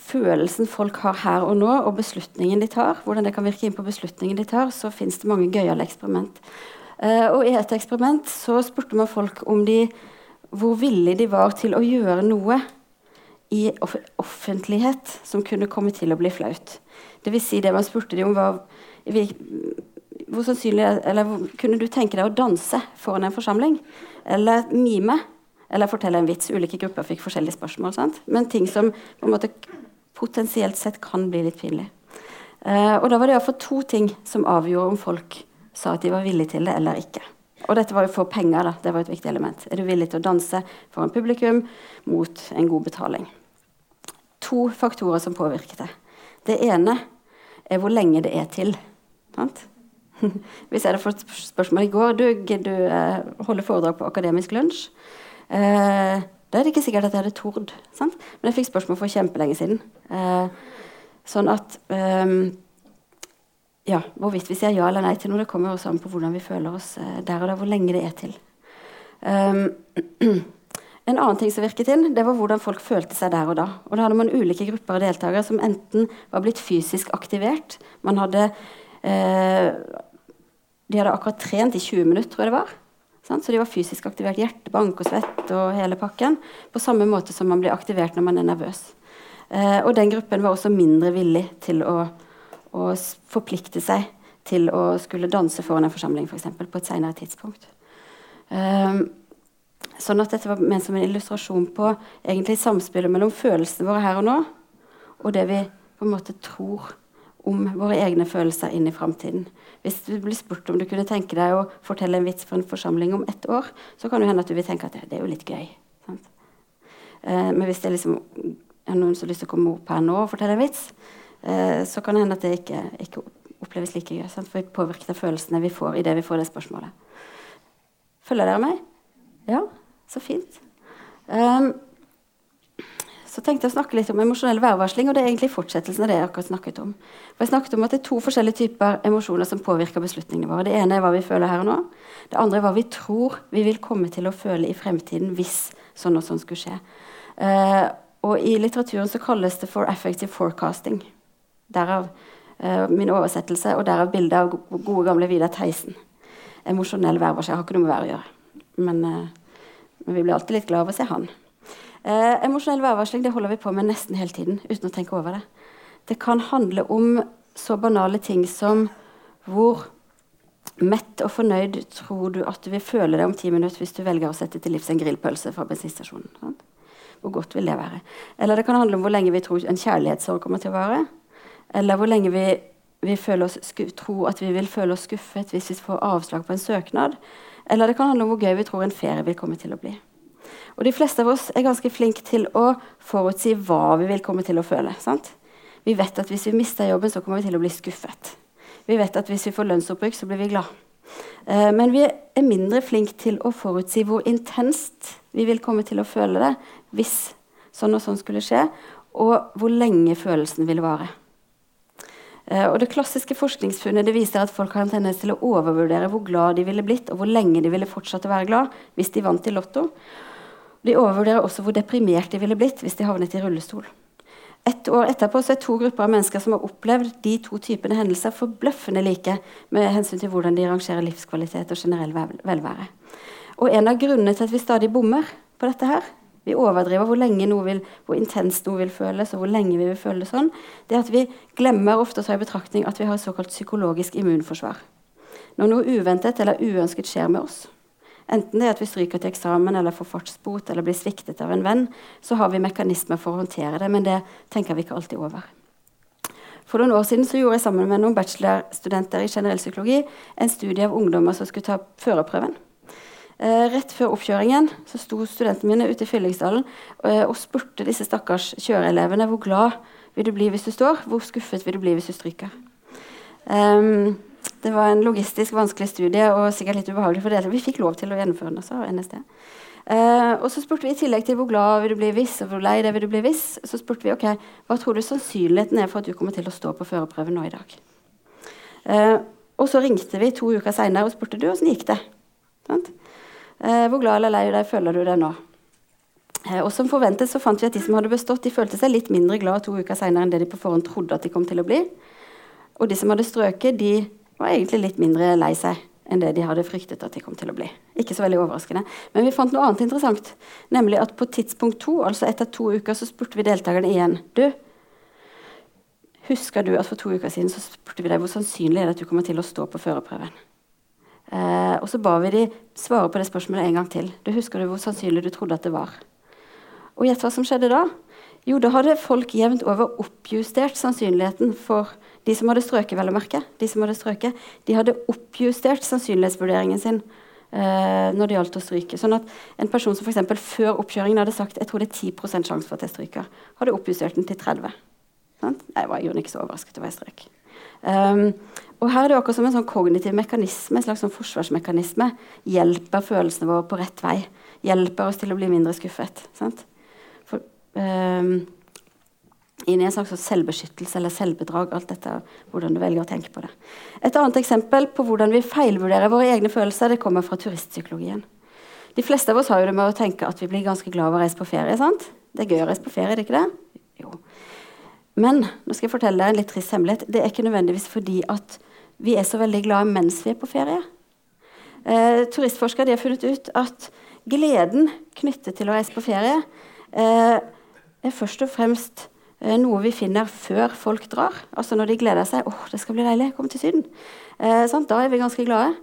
følelsen folk har her og nå, og beslutningen de tar, hvordan det kan virke inn på beslutningen de tar, så fins det mange gøyale eksperiment. Uh, og I et eksperiment så spurte man folk om de, hvor villige de var til å gjøre noe i off offentlighet som kunne komme til å bli flaut. Det vil si det man spurte de om var hvor sannsynlig eller Kunne du tenke deg å danse foran en forsamling? Eller mime? Eller fortelle en vits? Ulike grupper fikk forskjellige spørsmål. Sant? Men ting som på en måte potensielt sett kan bli litt pinlig. Uh, og da var det iallfall to ting som avgjorde om folk sa at de var villige til det eller ikke. Og dette var jo for penger, da. Det var et viktig element. Er du villig til å danse foran publikum mot en god betaling? To faktorer som påvirket det. Det ene er hvor lenge det er til. Sant? Hvis jeg hadde fått spørsmål i går du, du eh, holder foredrag på Akademisk lunsj. Eh, da er det ikke sikkert at jeg hadde tord. Sant? Men jeg fikk spørsmål for kjempelenge siden. Eh, sånn at eh, ja, Hvorvidt vi sier ja eller nei til noe, det kommer også an på hvordan vi føler oss der og da, hvor lenge det er til. Um, en annen ting som virket inn, det var hvordan folk følte seg der og da. Og da hadde man ulike grupper av deltakere som enten var blitt fysisk aktivert, man hadde de hadde akkurat trent i 20 minutter, tror jeg det var. Sant? Så de var fysisk aktivert. Hjertebank og svett og hele pakken. På samme måte som man blir aktivert når man er nervøs. Eh, og den gruppen var også mindre villig til å, å forplikte seg til å skulle danse foran en forsamling. For eksempel, på et senere tidspunkt. Eh, sånn at dette var ment som en illustrasjon på egentlig samspillet mellom følelsene våre her og nå, og det vi på en måte tror om våre egne følelser inn i framtiden. Hvis du blir spurt om du kunne tenke deg å fortelle en vits for en forsamling om ett år, så kan det hende at du vil tenke at det, det er jo litt gøy. Eh, men hvis det liksom er noen som har lyst til å komme opp her nå og fortelle en vits, eh, så kan det hende at det ikke, ikke oppleves like gøy. Sant? For vi påvirker følelsene vi får i det vi får det spørsmålet. Følger dere meg? Ja, så fint. Um, så tenkte jeg å snakke litt om emosjonell værvarsling. og det er egentlig fortsettelsen av det jeg akkurat snakket om. For jeg snakket om at Det er to forskjellige typer emosjoner som påvirker beslutningene våre. Det ene er hva vi føler her og nå. Det andre er hva vi tror vi vil komme til å føle i fremtiden hvis sånn og sånn skulle skje. Uh, og I litteraturen så kalles det for affective forecasting. Derav uh, min oversettelse, og derav bildet av gode, gamle Vidar Theisen. Emosjonell værvarsling. Har ikke noe med vær å gjøre. Men, uh, men, vi blir alltid litt glad av å se han. Uh, emosjonell værvarsling det holder vi på med nesten hele tiden uten å tenke over det. Det kan handle om så banale ting som hvor mett og fornøyd tror du at du vil føle deg om ti minutter hvis du velger å sette til livs en grillpølse fra bensinstasjonen? Sant? Hvor godt vil det være? Eller det kan handle om hvor lenge vi tror en kjærlighetssorg kommer til å vare. Eller hvor lenge vi, vi tror at vi vil føle oss skuffet hvis vi får avslag på en søknad. Eller det kan handle om hvor gøy vi tror en ferie vil komme til å bli. Og De fleste av oss er ganske flinke til å forutsi hva vi vil komme til å føle. sant? Vi vet at hvis vi mister jobben, så kommer vi til å bli skuffet. Vi vet at hvis vi får lønnsopprykk, så blir vi glad. Eh, men vi er mindre flinke til å forutsi hvor intenst vi vil komme til å føle det hvis sånn og sånn skulle skje, og hvor lenge følelsen vil vare. Eh, og det klassiske forskningsfunnet det viser at folk har en tendens til å overvurdere hvor glad de ville blitt, og hvor lenge de ville fortsatt å være glad hvis de vant i Lotto. De overvurderer også hvor deprimert de ville blitt hvis de havnet i rullestol. Et år etterpå er to grupper av mennesker som har opplevd de to typene hendelser, forbløffende like med hensyn til hvordan de rangerer livskvalitet og generell velvære. Og En av grunnene til at vi stadig bommer på dette her, vi overdriver hvor lenge noe vil, hvor intenst noe vil føles, og hvor lenge vi vil føle det sånn, det er at vi glemmer ofte å ta i betraktning at vi har et såkalt psykologisk immunforsvar. Når noe uventet eller uønsket skjer med oss, Enten det er at vi stryker til eksamen eller får fartsbot eller blir sviktet av en venn, så har vi mekanismer for å håndtere det, men det tenker vi ikke alltid over. For noen år siden gjorde jeg sammen med noen bachelorstudenter i generell psykologi en studie av ungdommer som skulle ta førerprøven. Eh, rett før oppkjøringen så sto studentene mine ute i Fyllingsdalen eh, og spurte disse stakkars kjøreelevene hvor glad vil du bli hvis du står, hvor skuffet vil du bli hvis du stryker. Um, det var en logistisk vanskelig studie og sikkert litt ubehagelig for dere. Vi fikk lov til å gjennomføre den også, NSD. Uh, og så spurte vi i tillegg til hvor glad vil du bli hvis, og hvor lei deg vil du bli hvis, så spurte vi ok, hva tror du sannsynligheten er for at du kommer til å stå på førerprøven nå i dag. Uh, og så ringte vi to uker seinere og spurte du, åssen gikk det. Uh, hvor glad eller lei deg føler du deg nå? og som forventet så fant vi at de som hadde bestått, de følte seg litt mindre glad to uker seinere enn det de på forhånd trodde at de kom til å bli. Og de som hadde strøket, de var egentlig litt mindre lei seg enn det de hadde fryktet at de kom til å bli. Ikke så veldig overraskende. Men vi fant noe annet interessant. Nemlig at på tidspunkt to, altså etter to uker, så spurte vi deltakerne igjen. Du, husker du at for to uker siden så spurte vi deg hvor sannsynlig er det at du kommer til å stå på førerprøven? Eh, og så ba vi de svare på det spørsmålet en gang til. Du Husker du hvor sannsynlig du trodde at det var? Og gjett hva som skjedde da? Jo, da hadde folk jevnt over oppjustert sannsynligheten for de som hadde strøket, vel å merke, de som hadde strøket, de hadde oppjustert sannsynlighetsvurderingen sin eh, når det gjaldt å stryke. Sånn at en person som f.eks. før oppkjøringen hadde sagt jeg tror det er 10 sjanse for at jeg stryker, hadde oppjustert den til 30 sant? Jeg var jo ikke så overrasket over jeg strøk. Um, og her er det akkurat som en sånn kognitiv mekanisme, en slags sånn forsvarsmekanisme. Hjelper følelsene våre på rett vei. Hjelper oss til å bli mindre skuffet. For, um, inn i en slags selvbeskyttelse eller selvbedrag. alt dette, hvordan du velger å tenke på det. Et annet eksempel på hvordan vi feilvurderer våre egne følelser, det kommer fra turistpsykologien. De fleste av oss har jo det med å tenke at vi blir ganske glad av å reise på ferie. sant? Det er gøy å reise på ferie, det er ikke det? Jo. Men nå skal jeg fortelle deg en litt trist hemmelighet. Det er ikke nødvendigvis fordi at vi er så veldig glade mens vi er på ferie. Eh, turistforskere har funnet ut at gleden knyttet til å reise på ferie eh, er først og fremst noe vi finner før folk drar. Altså når de gleder seg. åh, det skal bli deilig. kom til Syden.' Eh, da er vi ganske glade.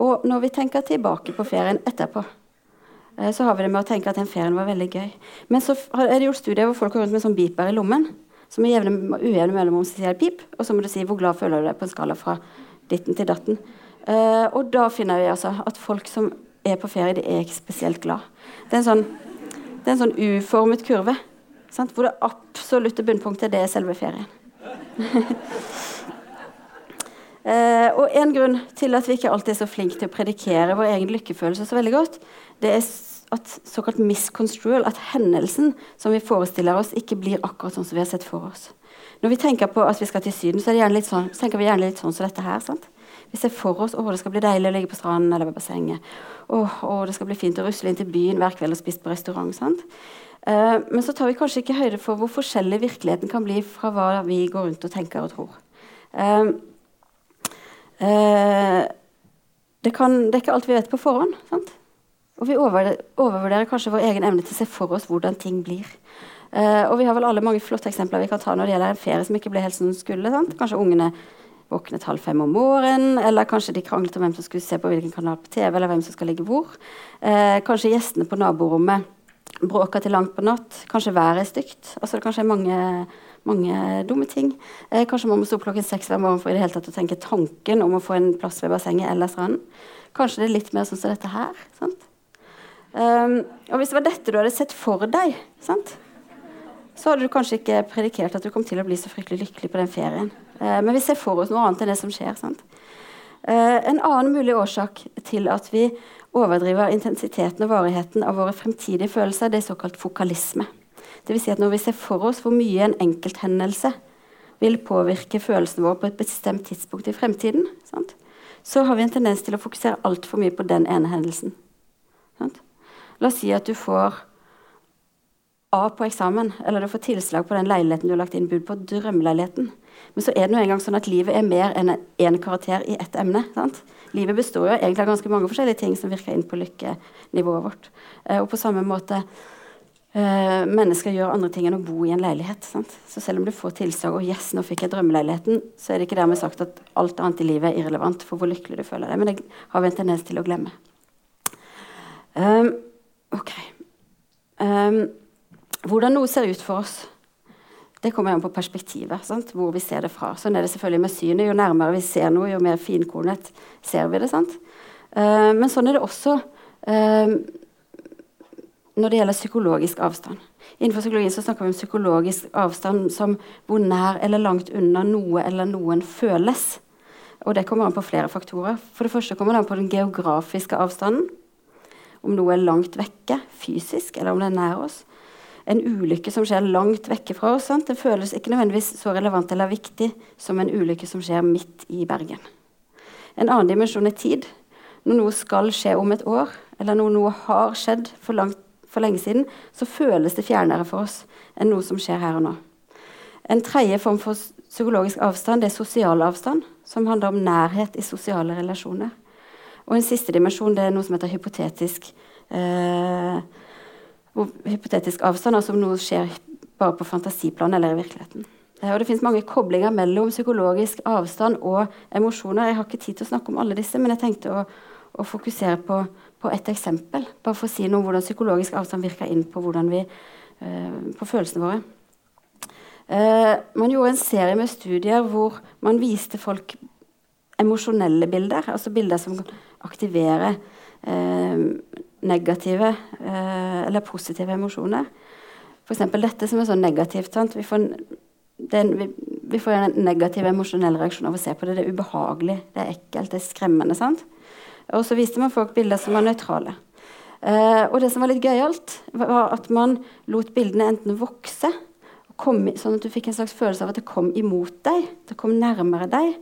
Og når vi tenker tilbake på ferien etterpå, eh, så har vi det med å tenke at den ferien var veldig gøy. Men så er det gjort studier hvor folk går rundt med sånn beeper i lommen. Som med ujevne mellomrom sier pip, og så må du si 'hvor glad føler du deg' på en skala fra ditten til datten. Eh, og da finner vi altså at folk som er på ferie, de er ikke spesielt glad. Det er en sånn, det er en sånn uformet kurve. Sant? Hvor det absolutte bunnpunktet det er selve ferien. eh, og En grunn til at vi ikke alltid er så flinke til å predikere vår egen lykkefølelse så veldig godt, det er at såkalt misconstrual, at hendelsen som vi forestiller oss, ikke blir akkurat sånn som vi har sett for oss. Når vi tenker på at vi skal til Syden, så, sånn, så tenker vi gjerne litt sånn som dette her. sant? Vi ser for oss at det skal bli deilig å ligge på stranden eller ved bassenget. Åh, å, det skal bli fint å rusle inn til byen hver kveld og spise på restaurant. sant? Uh, men så tar vi kanskje ikke høyde for hvor forskjellig virkeligheten kan bli fra hva vi går rundt og tenker og tror. Uh, uh, det, kan, det, er ikke alt vi vet på forhånd. Sant? Og vi overvurderer kanskje vår egen evne til å se for oss hvordan ting blir. Og vi har vel alle mange flotte eksempler vi kan ta når det gjelder en ferie som ikke ble helt som den skulle. Sant? Kanskje ungene våknet halv fem om morgenen, eller kanskje de kranglet om hvem som skulle se på hvilken kanal på TV, eller hvem som skal ligge hvor. Kanskje gjestene på naborommet bråka til langt på natt. Kanskje været er stygt. Altså, det kanskje er mange, mange dumme ting. Eh, kanskje man må stå opp klokken seks hver morgen for i det hele tatt å tenke tanken om å få en plass ved bassenget eller stranden. Kanskje det er litt mer sånn som dette her. sant? Um, og hvis det var dette du hadde sett for deg, sant? så hadde du kanskje ikke predikert at du kom til å bli så fryktelig lykkelig på den ferien. Uh, men vi ser for oss noe annet enn det som skjer. Uh, en annen mulig årsak til at vi overdriver intensiteten og varigheten av våre fremtidige følelser, det er såkalt fokalisme. Det vil si at når vi ser for oss hvor mye en enkelthendelse vil påvirke følelsene våre på et bestemt tidspunkt i fremtiden, sant? så har vi en tendens til å fokusere altfor mye på den ene hendelsen. Sant? La oss si at du får A på eksamen, eller du får tilslag på den leiligheten du har lagt inn bud på, drømmeleiligheten. Men så er det nå engang sånn at livet er mer enn én karakter i ett emne. Sant? Livet består jo egentlig av ganske mange forskjellige ting som virker inn på lykkenivået vårt. Eh, og på samme måte eh, mennesker gjør andre ting enn å bo i en leilighet. Sant? Så selv om du får tilsagn og yes, nå fikk jeg drømmeleiligheten, så er det ikke dermed sagt at alt annet i livet er irrelevant for hvor lykkelig du føler deg. Men det har vi en tendens til å glemme. Um, Ok. Um, hvordan noe ser ut for oss, det kommer an på perspektivet. Sant? Hvor vi ser det fra. Sånn er det selvfølgelig med synet. Jo nærmere vi ser noe, jo mer finkornet ser vi det. Sant? Uh, men sånn er det også uh, når det gjelder psykologisk avstand. Innenfor psykologien så snakker vi om psykologisk avstand som hvor nær eller langt unna noe eller noen føles. Og det kommer an på flere faktorer. For det første kommer det an på den geografiske avstanden om noe er langt vekke fysisk, eller om det er nær oss. En ulykke som skjer langt vekke fra oss, sant? det føles ikke nødvendigvis så relevant eller viktig som en ulykke som skjer midt i Bergen. En annen dimensjon er tid. Når noe skal skje om et år, eller når noe har skjedd for, langt, for lenge siden, så føles det fjernere for oss enn noe som skjer her og nå. En tredje form for psykologisk avstand det er sosial avstand, som handler om nærhet i sosiale relasjoner. Og en siste dimensjon det er noe som heter hypotetisk, eh, hypotetisk avstand, altså om noe skjer bare på fantasiplan eller i virkeligheten. Og Det finnes mange koblinger mellom psykologisk avstand og emosjoner. Jeg har ikke tid til å snakke om alle disse, men jeg tenkte å, å fokusere på, på ett eksempel. Bare for å si noe om hvordan psykologisk avstand virker inn på, vi, eh, på følelsene våre. Eh, man gjorde en serie med studier hvor man viste folk emosjonelle bilder, altså bilder som aktiverer eh, negative eh, eller positive emosjoner. F.eks. dette som er så negativt. Vi får, en, vi, vi, får, en negativ emosjonell reaksjon av å se på det. Det er ubehagelig, det er ekkelt, det er skremmende. Sant? Og så viste man folk bilder som var nøytrale. Eh, og det som var litt gøyalt, var at man lot bildene enten vokse, kom, sånn at du fikk en slags følelse av at det kom imot deg, det kom nærmere deg,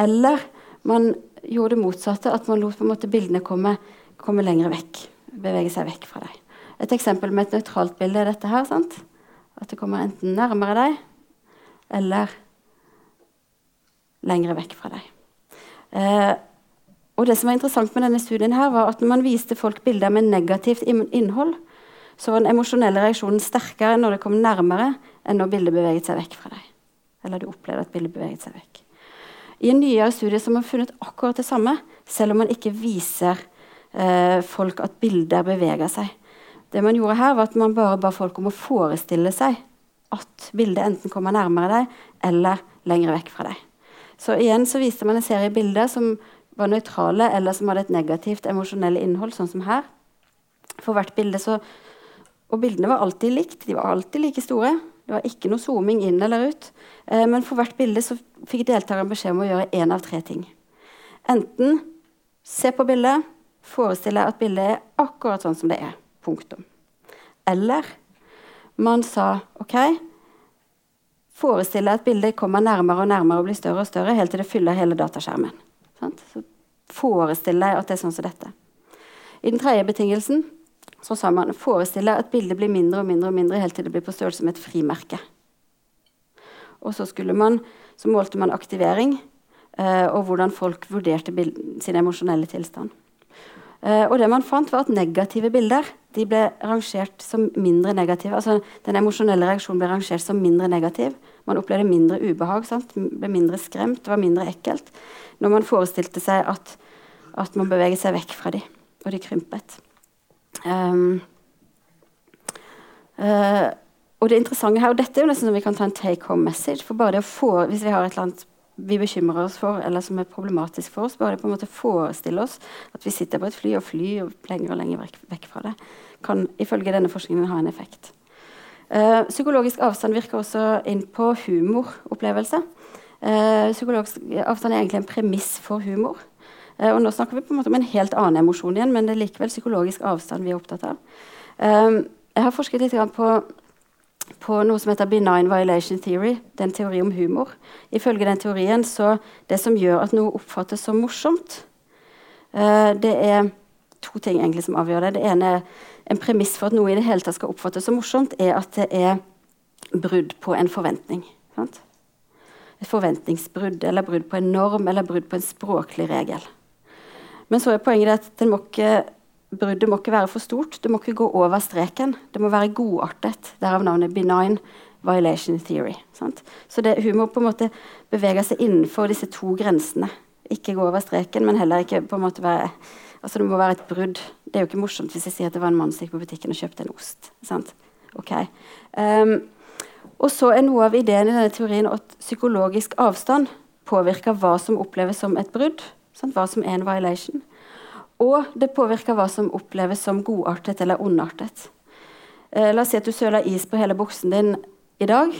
eller man gjorde det motsatte, at man lot på en måte bildene komme, komme lenger vekk. Bevege seg vekk fra deg. Et eksempel med et nøytralt bilde er dette her. sant? At det kommer enten nærmere deg eller lengre vekk fra deg. Eh, og det som var interessant med denne studien her var at Når man viste folk bilder med negativt innhold, så var den emosjonelle reaksjonen sterkere når det kom nærmere, enn når bildet beveget seg vekk fra deg. Eller du opplevde at bildet beveget seg vekk i en nyere studie har funnet akkurat det samme, selv om man ikke viser eh, folk at bilder beveger seg. Det man gjorde her, var at man bare ba folk om å forestille seg at bildet enten kommer nærmere deg eller lenger vekk fra deg. Så igjen så viste man en serie bilder som var nøytrale eller som hadde et negativt emosjonelt innhold, sånn som her. For hvert bilde så Og bildene var alltid likt. De var alltid like store. Det var ikke noe zooming inn eller ut. Eh, men for hvert bilde så fikk deltakeren beskjed om å gjøre én av tre ting. Enten se på bildet, forestille at bildet er akkurat sånn som det er. Punktum. Eller man sa OK, forestille at bildet kommer nærmere og nærmere og blir større og større helt til det fyller hele dataskjermen. Så forestille at det er sånn som dette. I den tredje betingelsen så sa man forestille at bildet blir mindre og mindre og mindre helt til det blir på størrelse med et frimerke. Og så, man, så målte man aktivering eh, og hvordan folk vurderte sin emosjonelle tilstand. Eh, og det man fant var at Negative bilder de ble rangert som mindre negative. altså Den emosjonelle reaksjonen ble rangert som mindre negativ. Man opplevde mindre ubehag, sant? ble mindre skremt, det var mindre ekkelt. Når man forestilte seg at, at man beveget seg vekk fra dem, og de krympet. Um, uh, og det interessante her, og dette er jo nesten som vi kan ta en take home message. for bare det å få, Hvis vi har et eller annet vi bekymrer oss for, eller som er problematisk for oss, bare på en måte forestille oss at vi sitter på et fly og flyr lenger og lenger vekk, fra det, kan ifølge denne forskningen ha en effekt. Uh, psykologisk avstand virker også inn på humoropplevelse. Uh, psykologisk avstand er egentlig en premiss for humor. Uh, og nå snakker vi på en måte om en helt annen emosjon igjen, men det er likevel psykologisk avstand vi er opptatt av. jeg har forsket litt på, på, noe som heter benign violation theory. Det er en teori om humor. Ifølge den teorien så det som gjør at noe oppfattes som morsomt, det er to ting egentlig som avgjør det. Det ene er en premiss for at noe i det hele tatt skal oppfattes som morsomt, er at det er brudd på en forventning. Sant? Et forventningsbrudd, eller brudd på en norm, eller brudd på en språklig regel. Men så er poenget at den må ikke, bruddet må ikke være for stort. Det må ikke gå over streken. Det må være godartet. Derav navnet benign violation theory. Sant? Så det, humor på en måte beveger seg innenfor disse to grensene. Ikke gå over streken, men heller ikke på en måte være Altså Det må være et brudd. Det er jo ikke morsomt hvis jeg sier at det var en mann som gikk på butikken og kjøpte en ost. Sant? Ok. Um, og så er noe av ideen i denne teorien at psykologisk avstand påvirker hva som oppleves som et brudd. Sant? Hva som er en violation. Og det påvirker hva som oppleves som godartet eller ondartet. Eh, la oss si at du søler is på hele buksen din i dag.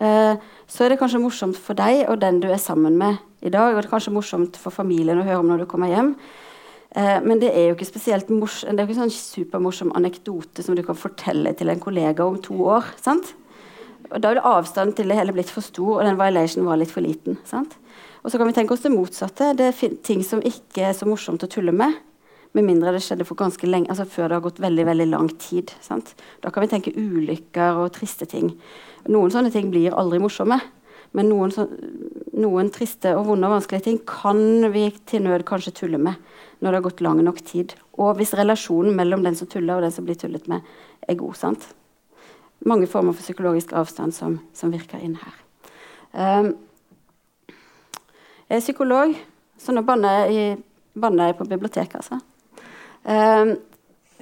Eh, så er det kanskje morsomt for deg og den du er sammen med i dag. Og det er kanskje morsomt for familien å høre om når du kommer hjem. Eh, men det er jo ikke spesielt mors det er ikke sånn supermorsom anekdote som du kan fortelle til en kollega om to år. sant? Og Da ville avstanden til det hele blitt for stor, og den violation var litt for liten. sant? Og så kan vi tenke oss det motsatte. Det er ting som ikke er så morsomt å tulle med. Med mindre det skjedde for ganske lenge, altså før det har gått veldig veldig lang tid. Sant? Da kan vi tenke ulykker og triste ting. Noen sånne ting blir aldri morsomme. Men noen, så, noen triste og vonde og vanskelige ting kan vi til nød kanskje tulle med når det har gått lang nok tid. Og hvis relasjonen mellom den som tuller og den som blir tullet med, er god. sant? Mange former for psykologisk avstand som, som virker inn her. Um, jeg er psykolog, så nå banner jeg, banner jeg på biblioteket. altså. Um,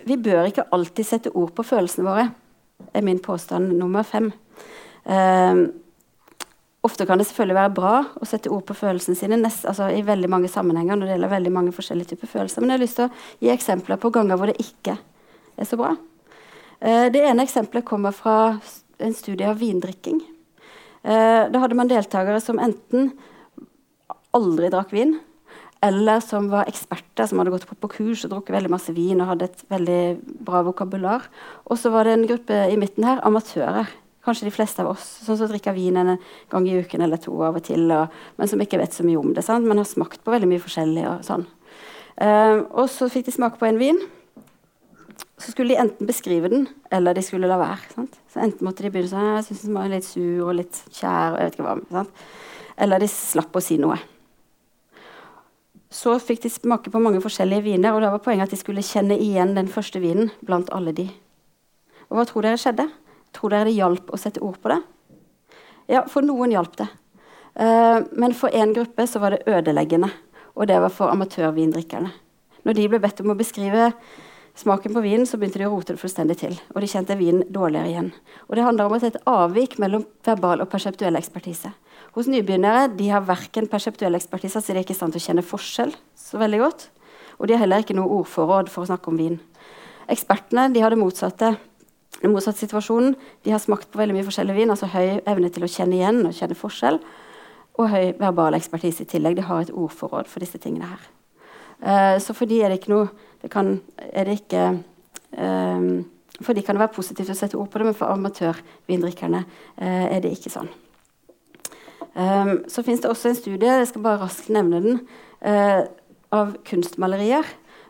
vi bør ikke alltid sette ord på følelsene våre, er min påstand nummer fem. Eh, Ofte kan det selvfølgelig være bra å sette ord på følelsene sine nest, altså i veldig mange sammenhenger. når det gjelder veldig mange forskjellige typer følelser. Men jeg har lyst til å gi eksempler på ganger hvor det ikke er så bra. Eh, det ene eksempelet kommer fra en studie av vindrikking. Eh, da hadde man deltakere som enten aldri drakk vin, eller som var eksperter, som hadde gått på, på kurs og drukket veldig masse vin og hadde et veldig bra vokabular. Og så var det en gruppe i midten her, amatører kanskje de fleste av oss, som drikker vin en gang i uken eller to av og til, og, men som ikke vet så mye om det, sant? men har smakt på veldig mye forskjellig. Og sånn. Uh, og så fikk de smake på en vin. Så skulle de enten beskrive den, eller de skulle la være. Sant? Så enten måtte de begynne sånn Jeg syns den var litt sur og litt kjær. og jeg vet ikke hva, sant? Eller de slapp å si noe. Så fikk de smake på mange forskjellige viner, og da var poenget at de skulle kjenne igjen den første vinen blant alle de. Og hva tror dere skjedde? Tror dere det hjalp å sette ord på det? Ja, for noen hjalp det. Uh, men for én gruppe så var det ødeleggende. Og det var for amatørvindrikkerne. Når de ble bedt om å beskrive smaken på vinen, så begynte de å rote det fullstendig til. Og de kjente vinen dårligere igjen. Og det handler om at det er et avvik mellom verbal og perseptuell ekspertise. Hos nybegynnere de har verken perseptuell ekspertise, så de er ikke i stand til å kjenne forskjell så veldig godt. Og de har heller ikke noe ordforråd for å snakke om vin. Ekspertene de har det motsatte den motsatte situasjonen. De har smakt på veldig mye forskjellig vin, altså høy evne til å kjenne igjen og kjenne forskjell. Og høy verbal ekspertise i tillegg. De har et ordforråd for disse tingene her. Uh, så for de er det ikke noe det kan, er det ikke um, For de kan det være positivt å sette ord på det, men for amatørvindrikkerne uh, er det ikke sånn. Um, så fins det også en studie, jeg skal bare raskt nevne den, uh, av kunstmalerier.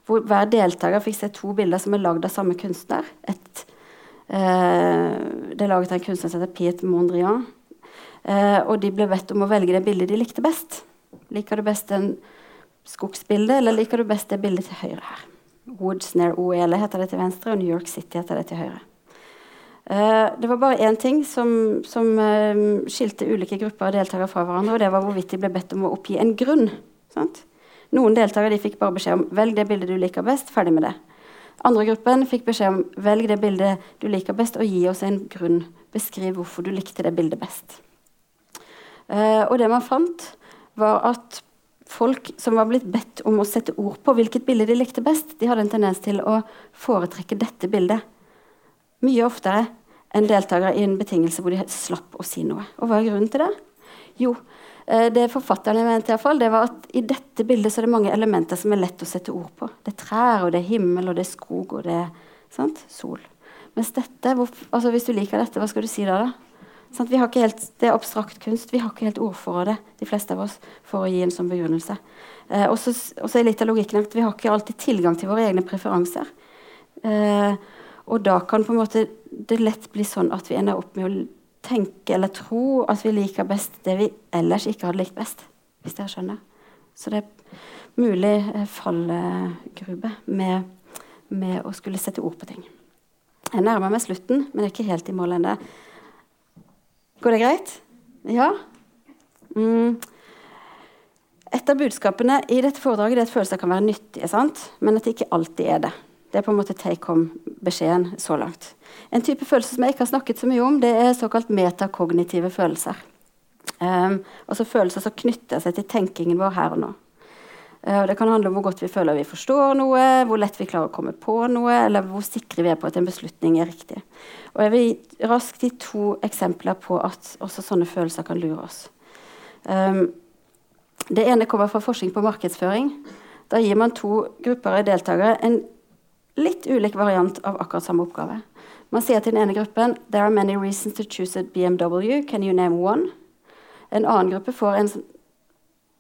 Hvor hver deltaker fikk se to bilder som er lagd av samme kunstner. Et uh, det er laget av en kunstner som heter Piet Mondrian. Uh, og de ble bedt om å velge det bildet de likte best. Liker du best en skogsbilde, eller liker du best det bildet til høyre her? Woods near Oele heter det til venstre, og New York City heter det til høyre. Uh, det var bare én ting som, som uh, skilte ulike grupper av deltakere fra hverandre, og det var hvorvidt de ble bedt om å oppgi en grunn. Sant? Noen deltakere fikk bare beskjed om 'velg det bildet du liker best', ferdig med det. Andre gruppen fikk beskjed om 'velg det bildet du liker best', og gi oss en grunn. Beskriv hvorfor du likte det bildet best. Uh, og det man fant, var at folk som var blitt bedt om å sette ord på hvilket bilde de likte best, de hadde en tendens til å foretrekke dette bildet mye oftere enn deltakere i en betingelse hvor de slapp å si noe. Og hva er grunnen til det? Jo, eh, det forfatterne mente, i hvert fall, det var at i dette bildet så er det mange elementer som er lett å sette ord på. Det er trær, og det er himmel, og det er skog, og det er sant? sol. Mens dette, hvor, altså hvis du liker dette, hva skal du si da? da? Sånn, helt, det er abstrakt kunst. Vi har ikke helt ord for det, de fleste av oss, for å gi en sånn begrunnelse. Eh, og så er litt av logikken at vi har ikke alltid tilgang til våre egne preferanser. Eh, og da kan på en måte det lett bli sånn at vi ender opp med å tenke eller tro at vi liker best det vi ellers ikke hadde likt best. Hvis dere skjønner. Så det er mulig eh, fallgrube med, med å skulle sette ord på ting. Jeg nærmer meg slutten, men jeg er ikke helt i mål ennå. Går det greit? Ja? Mm. Et av budskapene i dette foredraget er at følelser kan være nyttige, sant? men at det ikke alltid er det. Det er på en måte take home-beskjeden så langt. En type følelse som jeg ikke har snakket så mye om, det er såkalt metakognitive følelser. Um, altså følelser som knytter seg til tenkingen vår her og nå. Uh, det kan handle om hvor godt vi føler vi forstår noe, hvor lett vi klarer å komme på noe, eller hvor sikre vi er på at en beslutning er riktig. Og jeg vil raskt gi to eksempler på at også sånne følelser kan lure oss. Um, det ene kommer fra forskning på markedsføring. Da gir man to grupper av deltakere en litt ulik variant av akkurat samme oppgave. Man sier til den ene gruppen «There are many reasons to choose a BMW. Can you name one?» En annen gruppe får en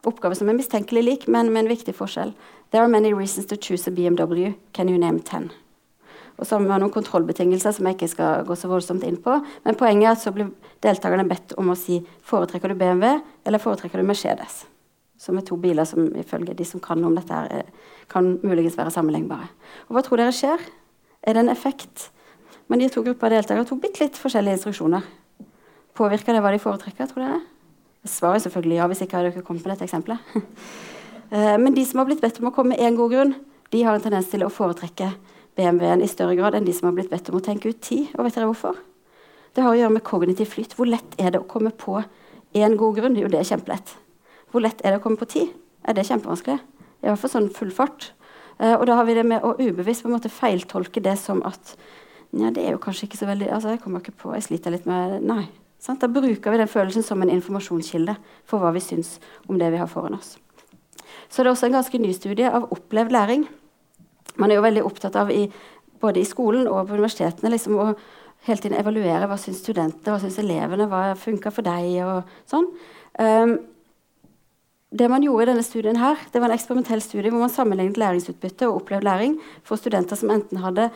oppgave som er mistenkelig lik, men med en viktig forskjell. «There are many reasons to choose a BMW. Can you name ten?» Og så har vi noen kontrollbetingelser som jeg ikke skal gå så voldsomt inn på. Men poenget er at så blir deltakerne bedt om å si foretrekker du BMW eller foretrekker du Mercedes. Som er to biler som ifølge de som kan om dette, her, kan muligens være sammenlignbare. Og Hva tror dere skjer? Er det en effekt? Men de to grupper deltakere tok bitte litt forskjellige instruksjoner. Påvirker det hva de foretrekker? tror dere? Svaret er selvfølgelig ja, hvis ikke hadde dere kommet på dette eksempelet. Eh, men de som har blitt bedt om å komme med én god grunn, de har en tendens til å foretrekke BMW-en i større grad enn de som har blitt bedt om å tenke ut tid. Og vet dere hvorfor? Det har å gjøre med kognitiv flyt. Hvor lett er det å komme på én god grunn? Jo, det er kjempelett. Hvor lett er det å komme på tid? Er det kjempevanskelig? I hvert fall sånn full fart. Uh, og da har vi det med å ubevisst på en måte feiltolke det som at ja, det er jo kanskje ikke så veldig altså Jeg kommer ikke på, jeg sliter litt med Nei. Sant? Da bruker vi den følelsen som en informasjonskilde for hva vi syns om det vi har foran oss. Så det er også en ganske ny studie av opplevd læring. Man er jo veldig opptatt av, i, både i skolen og på universitetene, liksom, å hele tiden evaluere hva syns studentene, hva syns elevene, hva funka for deg, og sånn. Um, det man gjorde i denne studien her, det var en eksperimentell studie hvor man sammenlignet læringsutbytte og opplevd læring for studenter som enten hadde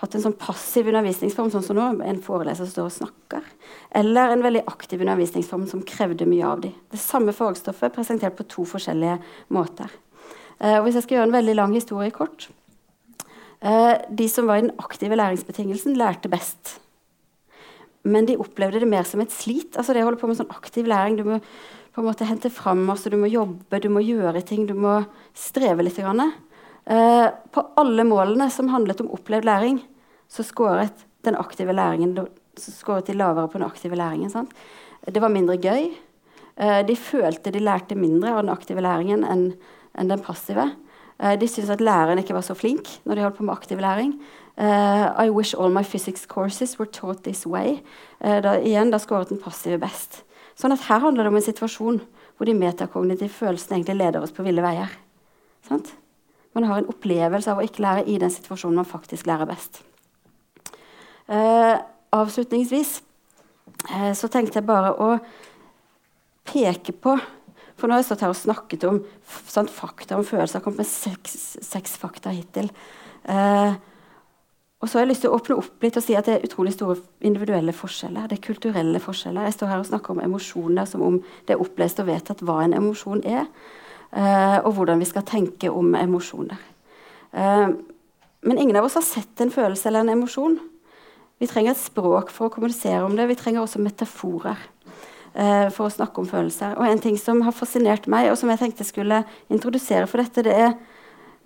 hatt en sånn passiv undervisningsform, sånn som nå, en foreleser som står og snakker, eller en veldig aktiv undervisningsform som krevde mye av dem. Det samme fagstoffet presentert på to forskjellige måter. Og hvis jeg skal gjøre en veldig lang historie kort uh, De som var i den aktive læringsbetingelsen, lærte best. Men de opplevde det mer som et slit. altså det å holde på med sånn aktiv læring, du må på en måte hente fram Altså, Du må jobbe, du må gjøre ting, du må streve litt. Eh, på alle målene som handlet om opplevd læring, så skåret den aktive læringen så skåret de lavere på den aktive læringen. Sant? Det var mindre gøy. Eh, de følte de lærte mindre av den aktive læringen enn, en den passive. Eh, de syntes at læreren ikke var så flink når de holdt på med aktiv læring. Uh, I wish all my physics courses were taught this way. Uh, da, igjen, da skåret den passive best. Sånn at Her handler det om en situasjon hvor de metakognitive følelsene egentlig leder oss på ville veier. Sant? Man har en opplevelse av å ikke lære i den situasjonen man faktisk lærer best. Eh, avslutningsvis eh, så tenkte jeg bare å peke på For nå har jeg stått her og snakket om sant, fakta om følelser. Jeg har kommet med seks, seks fakta hittil. Eh, Og så har jeg lyst til å åpne opp litt og si at det er utrolig store individuelle forskjeller. Det er kulturelle forskjeller. Jeg står her og snakker om emosjoner som om det er opplest og vedtatt hva en emosjon er. Uh, og hvordan vi skal tenke om emosjoner. Uh, men ingen av oss har sett en følelse eller en emosjon. Vi trenger et språk for å kommunisere om det. Vi trenger også metaforer uh, for å snakke om følelser. Og en ting som har fascinert meg, og som jeg tenkte skulle introdusere for dette, det er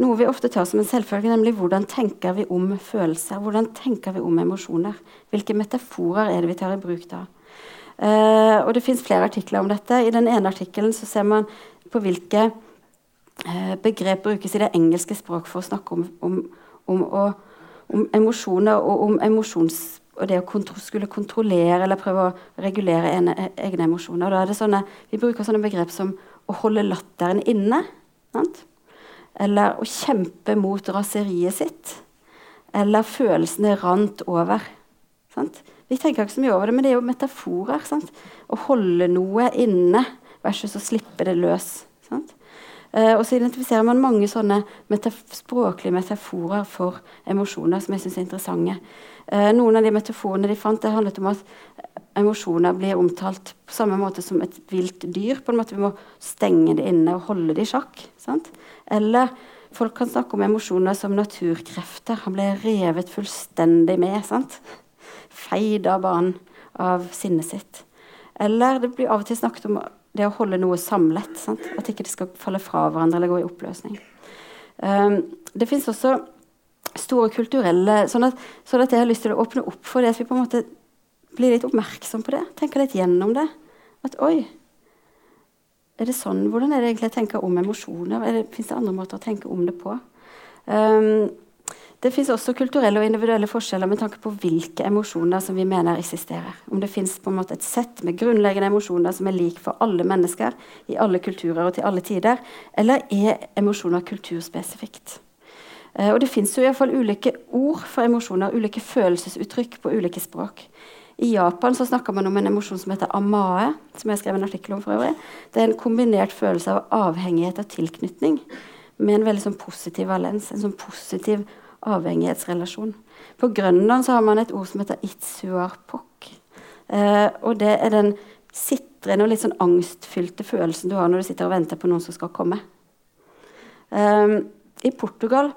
noe vi ofte tar som en selvfølge, nemlig hvordan tenker vi om følelser? Hvordan tenker vi om emosjoner? Hvilke metaforer er det vi tar i bruk da? Uh, og Det fins flere artikler om dette. I den ene artikkelen så ser man på hvilke uh, begrep brukes i det engelske språk for å snakke om, om, om, og, om emosjoner og om emosjons, og det å kontro skulle kontrollere eller prøve å regulere ene, egne emosjoner. Da er det sånne, vi bruker sånne begrep som å holde latteren inne. Sant? Eller å kjempe mot raseriet sitt. Eller følelsene rant over. Sant? Vi tenker ikke så mye over det, men det er jo metaforer. Sant? Å holde noe inne versus å slippe det løs. Eh, og så identifiserer man mange sånne metaf språklige metaforer for emosjoner som jeg syns er interessante. Eh, noen av de metaforene de fant, det handlet om at emosjoner blir omtalt på samme måte som et vilt dyr. på en måte Vi må stenge det inne og holde det i sjakk. Sant? Eller folk kan snakke om emosjoner som naturkrefter. Han ble revet fullstendig med. sant? Feid av banen av sinnet sitt. Eller det blir av og til snakket om det å holde noe samlet. Sant? At ikke det skal falle fra hverandre eller gå i oppløsning. Um, det fins også store kulturelle sånn at, sånn at, jeg har lyst til å åpne opp for det. At vi på en måte blir litt oppmerksom på det. Tenker litt gjennom det. At oi, er det sånn? Hvordan er det egentlig jeg tenker om emosjoner? Fins det andre måter å tenke om det på? Um, det fins også kulturelle og individuelle forskjeller med tanke på hvilke emosjoner som vi mener eksisterer. Om det fins et sett med grunnleggende emosjoner som er lik for alle mennesker i alle kulturer og til alle tider, eller er emosjoner kulturspesifikt? Uh, og det fins ulike ord for emosjoner, ulike følelsesuttrykk på ulike språk. I Japan så snakker man om en emosjon som heter amae, som jeg skrev en artikkel om for øvrig. Det er en kombinert følelse av avhengighet og tilknytning med en veldig sånn positiv valens. En sånn positiv avhengighetsrelasjon. På Grønland så har man et ord som heter itsuarpok. Eh, og det er den sitrende og litt sånn angstfylte følelsen du har når du sitter og venter på noen som skal komme. Eh, I Portugal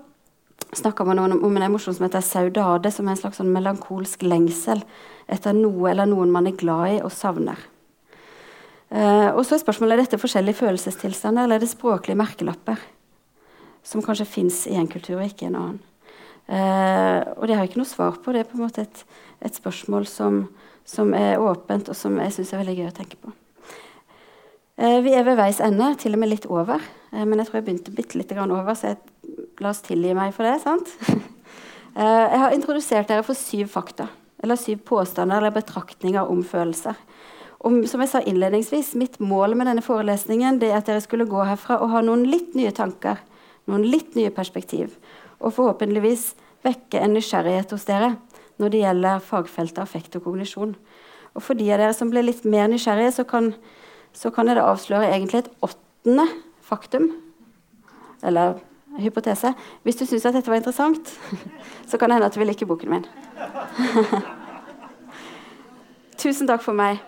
snakker man om, om, en emosjon som heter saudade, som er en slags sånn melankolsk lengsel etter noe eller noen man er glad i og savner. Eh, og så er spørsmålet er dette forskjellige følelsestilstander, eller er det språklige merkelapper som kanskje fins i en kultur og ikke i en annen. Eh, og det har jeg ikke noe svar på. Det er på en måte et, et spørsmål som, som, er åpent, og som jeg syns er veldig gøy å tenke på. Eh, vi er ved veis ende, til og med litt over. Eh, men jeg tror jeg begynte bitte litt over, så jeg, la oss tilgi meg for det. sant? Eh, jeg har introdusert dere for syv fakta eller syv påstander eller betraktninger om følelser. Og som jeg sa innledningsvis, Mitt mål med denne forelesningen det er at dere skulle gå herfra og ha noen litt nye tanker, noen litt nye perspektiv, og forhåpentligvis vekke en nysgjerrighet hos dere når det gjelder fagfeltet affekt og kognisjon. Og For de av dere som ble litt mer nysgjerrige, så kan, så kan jeg avsløre egentlig et åttende faktum. Eller hypotese. Hvis du syns at dette var interessant, så kan det hende at du vil like boken min. Tusen takk for meg.